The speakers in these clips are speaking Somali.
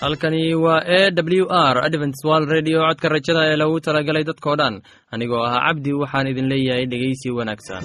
halkani waa e w r adventswal redio codka rajada ee lagu talagalay dadkoo dhan. Anigoo ah cabdi waxaan idin leeyahay dhegeysi wanaagsan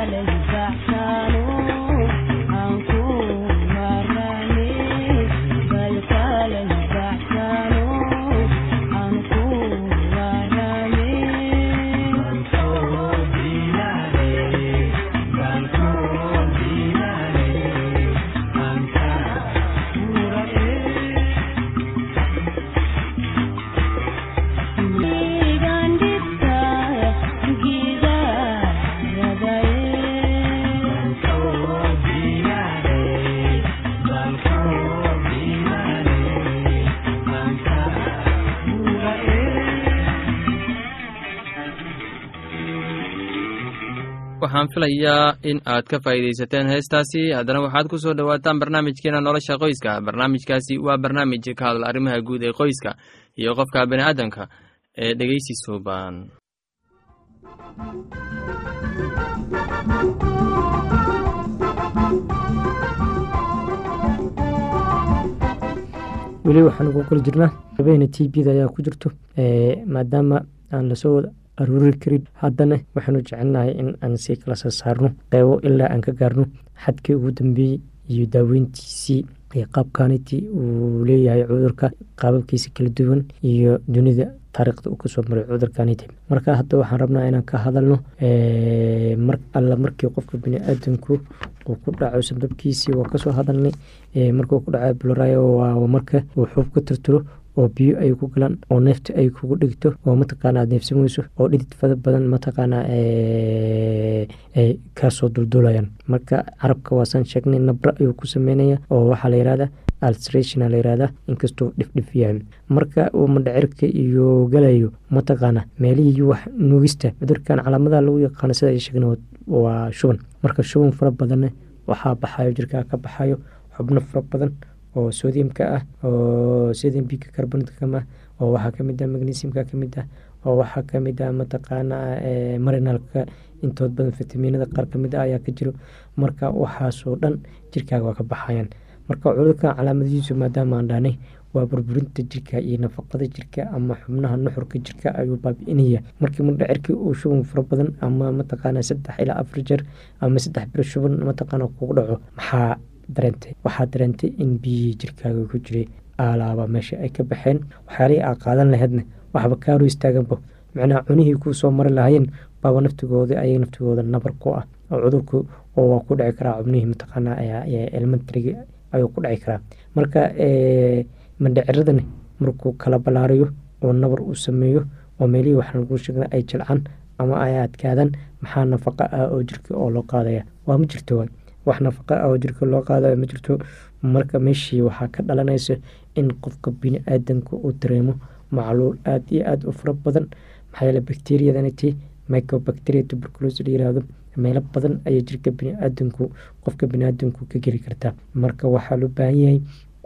عليه filayaa in aad ka faa'iidaysateen heestaasi. Haddana waxaad ku soo dhowaataan barnaamijkeena nolosha qoyska. Barnaamijkaasi waa barnaamij ka hadla arrimaha guud ee qoyska iyo qofka bini aadamka ee dhegeysi suuban weli waxaan ugu kula jirnaa habeena t bda ayaa ku jirto maadaama aan la soo wada aruuri karin. Haddana waxaanu jecelnahay in aan sii kala soo saarno qeybo ilaa aan ka gaarno xadkii ugu dambeeyey iyo daaweyntiisii qaabkaniti uu leeyahay cudurka qaababkiisa kala duwan iyo dunida taariikhda uu ka soo maray cudurkaniti marka hadda waxaan rabnaa inaan ka hadalno alla markii qofka biniaadanku uu ku dhaco sababkiisii waa ka soo hadalnay markuu ku dhaco bularayo waa marka uu xuub ka tirtiro oo biyo ay ku galaan oo neefta ay kugu dhigto oo mataqaana aad neefsan weyso oo dhidid fada badan mataqaana ay kaasoo duldulayaan marka carabka waasaan sheegnay nabra ayuu ku sameynaya oo waxaa la yihahda alstration la yihahda inkastuu dhifdhif marka uu madhacirka iyo galayo mataqaana meelihii wax nuugista cudurkan calaamadaha lagu yaqaano sida ay sheegna waa shuban. Marka shuban fara badanna waxaa baxayo jirkaa ka baxayo xubno fara badan oo sodiumka ah oo carbonatcam ah oo waxaa ka mid ah magnesiumka ka mid ah oo waxaa ka mid ah mataqaana marinalka intood badan fitaminada qaar ka mid ah ayaa ka jiro. Marka waxaasoo dhan jirkaaga waa ka baxayaan. Marka cudurka calaamadihiisu maadaama aan dhahnay waa burburinta jirka iyo nafaqada jirka ama xubnaha nuxurka jirka ayuu baabi'inaya markii mudhacirkii uu shuban fara badan ama mataqaana saddex ilaa afar jeer ama saddex bir shuban mataqaana kugu dhaco maxaa dareentay waxaa dareentay in biyihii jirkaaga ku jiray aalaaba meesha ay ka baxeen. Waxyaalihii aa qaadan laheydna waxba kaaru istaaganba macnaha cunihii kuu soo mari lahaayeen baaba naftigooda ayay naftigooda nabar ku ah. Oo cudurku waa ku dhici karaa xubnihii mataqaana elementarigi ayuu ku dhici karaa. Marka mandhaciradani markuu kala ballaariyo oo nabar uu sameeyo oo meelihii waxaan lagu sheegna ay jilcaan ama ay adkaadaan maxaa nafaqa ah oo jirka oo loo qaadaya waa ma jirto waay wax nafaqa ah oo jirka loo qaadayo ma jirto. Marka meeshii waxaa ka dhalanaysa in qofka bini aadanka uu dareemo macluul aada iyo aada u fara badan. Maxaa yeele microbacteria tuberculosis la yiraahdo meelo badan ayay jirka biniaadanku qofka biniaadanku ka geli kartaa. Marka waxaa loo baahan yahay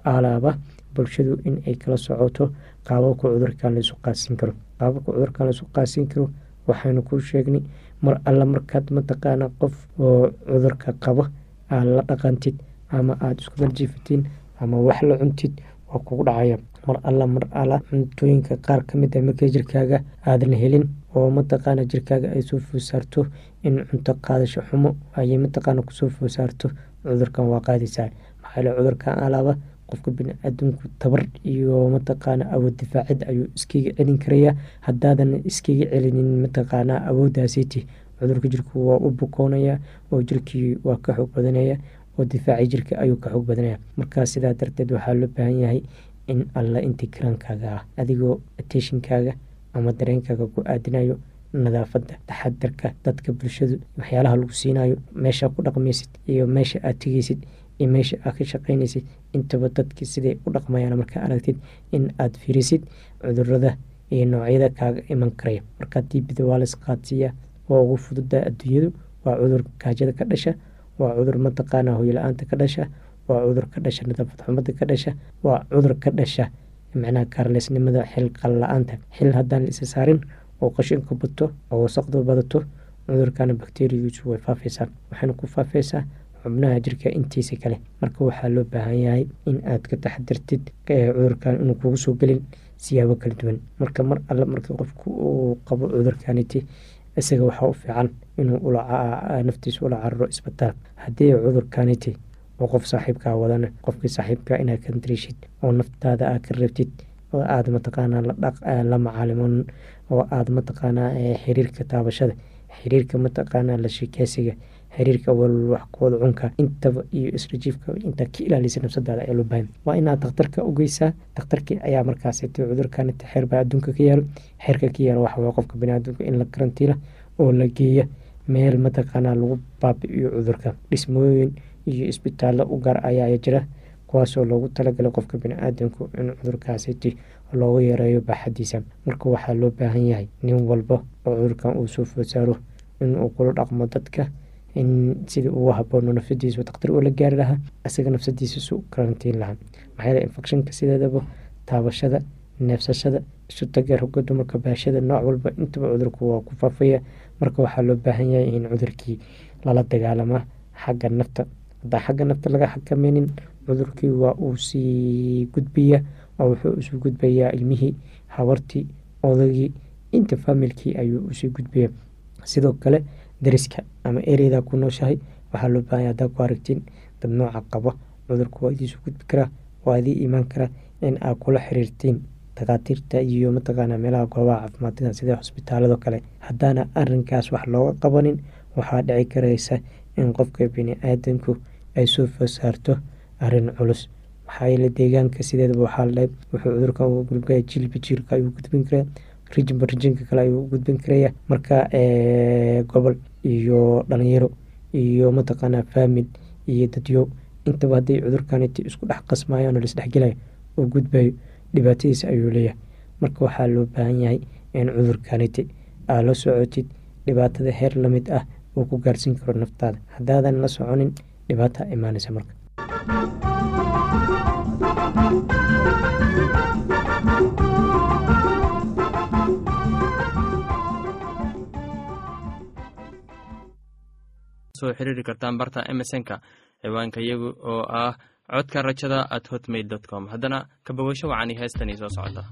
alaaba bulshadu in ay kala socoto qaababka cudurkan laisu qaadsiin karo. Qaababka cudurkan laisu qaadsiin karo waxaynu kuu sheegnay mar alla markaad mataqaana qof oo cudurka qabo aad la dhaqantid ama aada isku darjiifatiin ama wax la cuntid waa kugu dhacaya. Mar alla mar alla cuntooyinka qaar ka mid a markay jirkaaga aadan helin oo mataqaana jirkaaga ay soo foosaarto in cunto qaadasho xumo ayay mataqaana ku soo foosaarto cudurkan waa qaadaysaa maxaa yeele cudurkan alaaba qofka bini-aadamku tabar iyo mataqaana awood difaacid ayuu iskaga celin karayaa haddaadan iskaga celinin mataqaana awooddaasiti cudurka jirku waa u bukoonaya oo jirkii waa ka xoog badanaya oo difaaci jirka ayuu ka xoog badanaya. Markaa sidaa darteed waxaa loo baahan yahay in alla intii karaankaaga ah adigoo ateshinkaaga ama dareenkaaga ku aadinayo nadaafadda taxadarka dadka bulshadu waxyaalaha lagu siinayo meesha ku dhaqmaysid iyo meesha aad tegeysid iyo meesha aad ka shaqaynaysid. Intaba dadki siday u dhaqmayaan markaa aragtid in aad fiirisid cudurrada iyo noocyada kaaga iman karaya. Markaa diibida waa las qaadsiiya waa ugu fududa adduunyadu waa cudur gaajada ka dhasha waa cudur mataqaana hoyla-aanta ka dhasha waa cudur ka dhasha nadaafad xumada ka dhasha waa cudur ka dhasha macnaha kaarleysnimada xil qalla-aanta xil haddaan isa saarin oo qashinka bato oo wasaqdu badato cudurkana bakteriyadiisu way faafaysaa. Waxayna ku faafaysaa xubnaha jirka intiisa kale. Marka waxaa loo baahan yahay in aad ka taxadirtid cudurkan inuu kugu soo gelin siyaabo kala duwan. Marka mar alle marka qofku uu qabo cudurkaniti isaga waxaa u fiican inuu naftiisa ula cararo isbitaal. Haddii cudurkaniti oo qof saaxiibkaa wadana qofkii saaxiibkaa inaad ka dariishid oo naftaada aad ka reebtid oo aada mataqaanaa la macaalimoon oo aada mataqaanaa xiriirka taabashada xiriirka mataqaanaa la sheekeysiga xiriirka walwaxkooda cunka. Intaba iyo israjiifka intaa ka ilaalisa nafsadaada ayaa loo baahan waa inaad dakhtarka u geysaa. Dakhtarkii ayaa markaasiti cudurkaniti xeer baa adduunka ka yaalo. Xeerka ka yaalo waxaway qofka baniaadamka in la karantiila oo la geeya meel mataqaanaa lagu baabi'iyo cudurka. Dhismooyin iyo isbitaallo u gaar ayaa jira kuwaasoo loogu talagalay qofka bani-aadamku in cudurkaasiti loogu yareeyo baaxadiisa marka waxaa loo baahan yahay nin walba oo cudurkan uu soo foosaaro inuu kula dhaqmo dadka in sidii ugu haboono nafsadiisa daktar oo la gaari lahaa isaga nafsadiisa su karantiin lahaa. Maxaa infectionka sideedaba taabashada neefsashada isu taga roga dumarka baashada nooc walba intaba cudurku waa ku faafaya. Marka waxaa loo baahan yahay in cudurkii lala dagaalamaa xagga nafta. Hadaa xagga nafta laga xakameynin cudurkii waa uu sii gudbaya oo wuxuu isu gudbayaa ilmihii habartii odagii inta faamilkii ayuu u sii gudbaya sidoo kale dariska ama ereydaa ku nooshahay waxaa loo baahanya hadaa ku aragtiin dad nooca qabo cudurku waa idiisu gudbi karaa waa idii imaan karaa in aad kula xiriirtiin dakaatiirta iyo mataqaana meelaha goobaha caafimaadada sida xusbitaalado kale. Haddaana arinkaas wax looga qabanin waxaa dhici kareysa in qofka bini-aadamku ay soo fosaarto arrin culus. Maxaa yeele deegaanka sideedaba waxaa ladhahay wuxuu cudurkan u gudbaya jilba jiilka ayuu gudbin karaa rijinba rijinka kale ayuu gudbin karaya marka gobol iyo dhalinyaro iyo mataqaanaa faamil iyo dadyo. Intaba hadday cudurkaniti isku dhex qasmayaan oo laisdhexgelayo oo gudbayo dhibaatadiisa ayuu leeyahay. Marka waxaa loo baahan yahay in cudurkaniti aad la socotid dhibaatada heer la mid ah uu ku gaarsiin karo naftaada. Haddaadan la soconin dhibaata imaanaysa marka soo xiriiri kartaan barta emesonka ciwaanka iyagu oo ah codka rajada at hotmail dot com. Haddana kabogasho wacani heestanii soo socota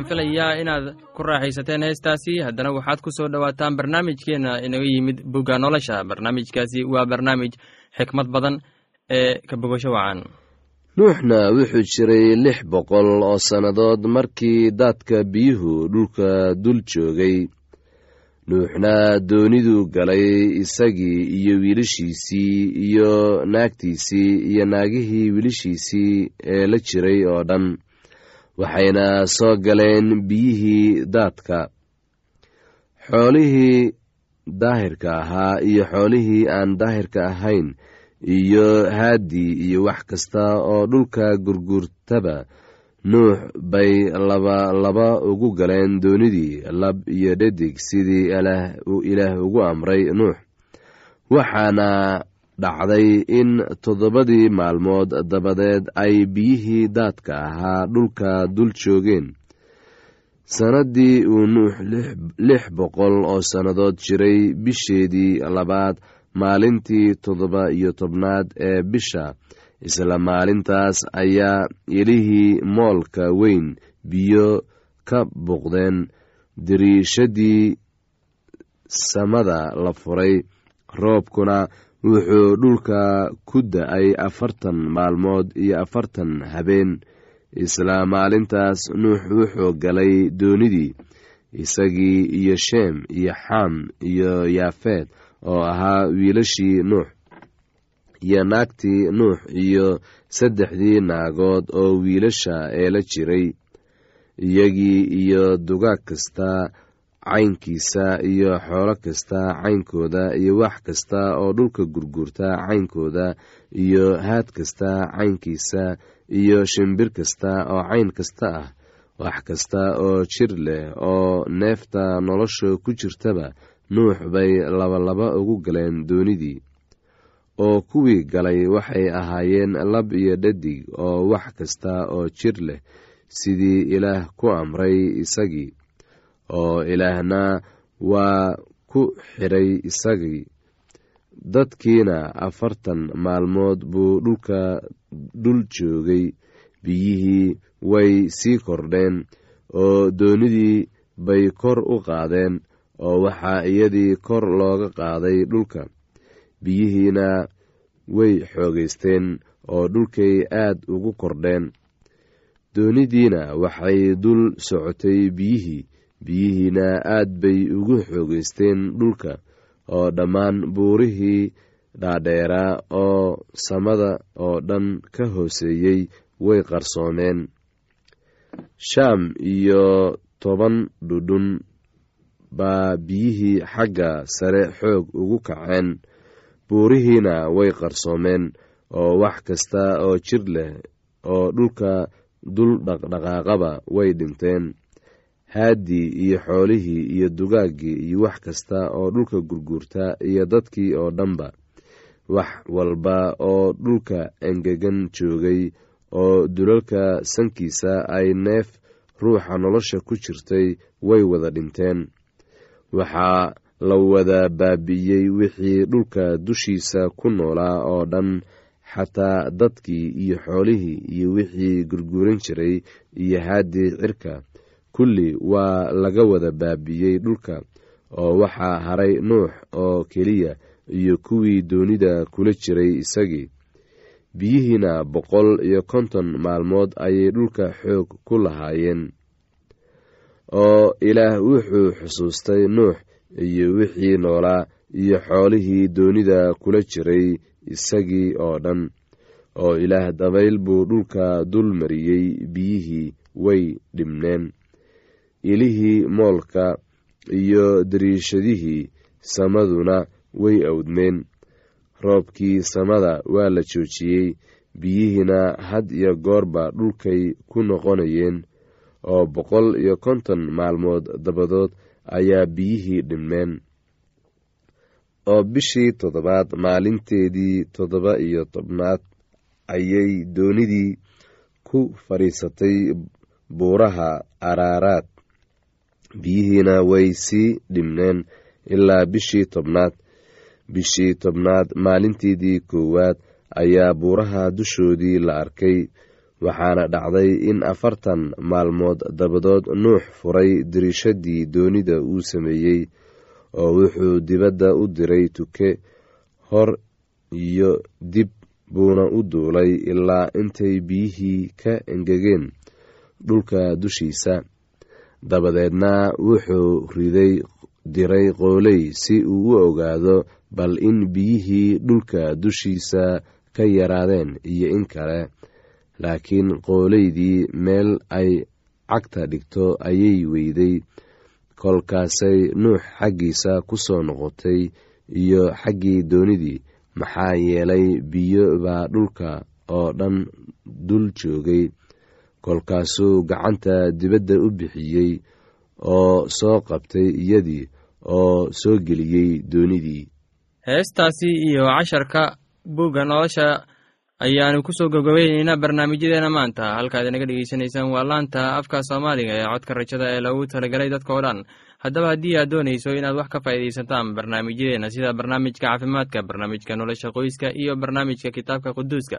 waxaan filayaa inaad ku raaxaysateen heestaasi. Haddana waxaad ku soo dhowaataan barnaamijkeenna inaga yimid bugga nolosha. Barnaamijkaasi waa barnaamij xikmad badan ee ka wacan. Nuuxna wuxuu jiray lix boqol oo sannadood markii daadka biyuhu dhulka dul joogay. Nuuxna dooniduu galay isagii iyo wiilashiisii iyo naagtiisii iyo naagihii wiilashiisii ee la jiray oo dhan waxayna soo galeen biyihii daadka. Xoolihii daahirka ahaa iyo xoolihii aan daahirka ahayn iyo haaddii iyo wax kasta oo dhulka gurgurtaba nuux bay laba laba ugu galeen doonidii lab iyo dhadig sidii ilaah ugu amray nuux. Waxaana dhacday in toddobadii maalmood dabadeed ay biyihii daadka ahaa dhulka dul joogeen. Sannaddii uu nuux lix boqol oo sannadood jiray bisheedii labaad maalintii toddoba iyo tobnaad ee bisha isla maalintaas ayaa ilihii moolka weyn biyo ka buuqdeen. Dariishadii samada la furay roobkuna wuxuu dhulka ku da'ay afartan maalmood iyo afartan habeen. Isla maalintaas nuux wuxuu galay doonidii isagii iyo sheem iyo xam iyo yaafeed oo ahaa wiilashii nuux iyo naagtii nuux iyo saddexdii naagood oo wiilasha ee la jiray. Iyagii iyo dugaag kasta caynkiisa iyo xoolo kasta caynkooda iyo wax kasta oo dhulka gurgurta caynkooda iyo haad kasta caynkiisa iyo shimbir kasta oo cayn kasta ah wax kasta oo jir leh oo neefta nolosha ku jirtaba nuux bay labalaba ugu galeen doonidii. Oo kuwii galay waxay ahaayeen lab iyo dhadig oo wax kasta oo jir leh sidii ilaah ku amray isagii oo ilaahna waa ku xidhay isagii. Dadkiina afartan maalmood buu dhulka dhul joogay. Biyihii way sii kordheen oo doonidii bay kor u qaadeen oo waxaa iyadii kor looga qaaday dhulka. Biyihiina way xoogaysteen oo dhulkay aad ugu kordheen. Doonidiina waxay dul socotay biyihii biyihiina aad bay ugu xoogaysteen dhulka oo dhammaan buurihii dhaadheeraa oo samada oo dhan ka hooseeyey way qarsoomeen. Shaam iyo toban dhudhun baa biyihii xagga sare xoog ugu kaceen. Buurihiina way qarsoomeen oo wax kasta oo jir leh oo dhulka dul dhaqdhaqaaqaba way dhinteen haaddii iyo xoolihii iyo dugaaggii iyo wax kasta oo dhulka gurguurta iyo dadkii oo dhanba. Wax walba oo dhulka engegan joogay oo dulalka sankiisa ay neef ruuxa nolosha ku jirtay way wada dhinteen. Waxaa la wada baabi'iyey wixii dhulka dushiisa ku noolaa oo dhan xataa dadkii iyo xoolihii iyo wixii gurguuran jiray iyo haaddii cirka kulli waa laga wada baabi'iyey dhulka oo waxaa haray nuux oo keliya iyo kuwii doonida kula jiray isagii. Biyihiina boqol iyo konton maalmood ayay dhulka xoog ku lahaayeen oo ilaah wuxuu xusuustay nuux iyo wixii noolaa iyo xoolihii doonida kula jiray isagii oo dhan oo ilaah dabayl buu dhulka dul mariyey biyihii way dhibneen ilihii moolka iyo dariishadihii samaduna way awdmeen. Roobkii samada waa la joojiyey biyihiina had iyo goorba dhulkay ku noqonayeen oo boqol iyo konton maalmood dabadood ayaa biyihii dhimeen oo bishii toddobaad maalinteedii toddoba iyo tobnaad ayay doonidii ku fadhiisatay buuraha araaraad biyihiina way sii dhimneen ilaa bishii tobnaad. Bishii tobnaad maalinteedii koowaad ayaa buuraha dushoodii la arkay waxaana dhacday in afartan maalmood dabadood nuux furay dirishadii doonida uu sameeyey oo wuxuu dibadda u diray tuke hor iyo dib buuna u duulay ilaa intay biyihii ka engegeen dhulka dushiisa dabadeedna wuxuu riday diray qooley si uu u ogaado bal in biyihii dhulka dushiisa ka yaraadeen iyo in kale. Laakiin qooleydii meel ay cagta dhigto ayay weyday. Kolkaasay nuux xaggiisa ku soo noqotay iyo xaggii doonidii maxaa yeelay biyo baa dhulka oo dhan dul joogay kolkaasuu gacanta dibadda u bixiyey oo soo qabtay iyadii oo soo geliyey doonidii. Heestaasi iyo casharka buugga nolosha ayaanu ku soo gabgabayneynaa barnaamijyadeena maanta. Halkaad inaga dhegeysanaysaan waa laanta afka soomaaliga ee codka rajada ee lagu talagelay dadka oo dhan. Haddaba haddii aad doonayso inaad wax ka faa'iidaysataan barnaamijyadeena sida barnaamijka caafimaadka barnaamijka nolosha qoyska iyo barnaamijka kitaabka quduuska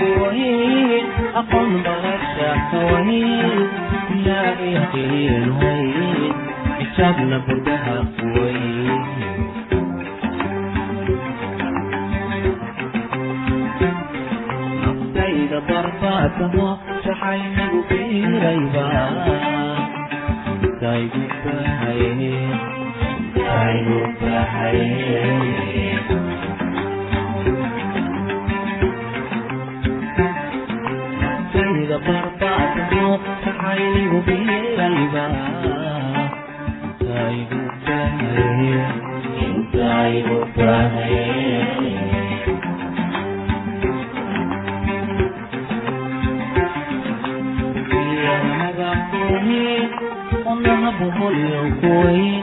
قوين أقم بغشك وين لا يقين وين حسابنا بردها قوين نقصيد ضرباتها شحين في ريبا دايقوب حيين دايقوب حيين tartacdo facaygu biyalba aygu bahaye aygu bahaye buhulyokuwayn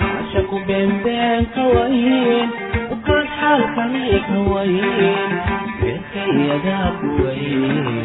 cashaku beenbeenka wayn ukaas xaalkaniikawayn beerkayadaab wayn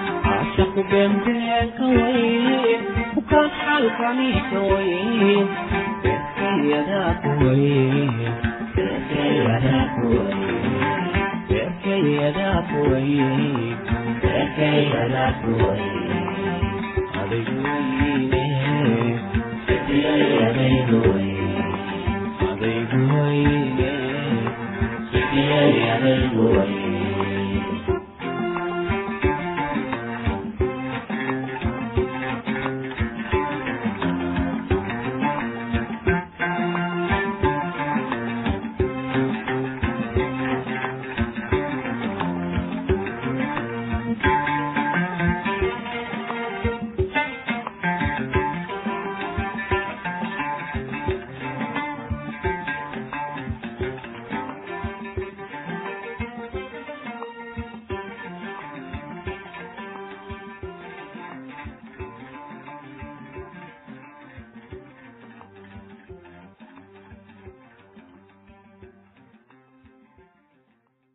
Adaygu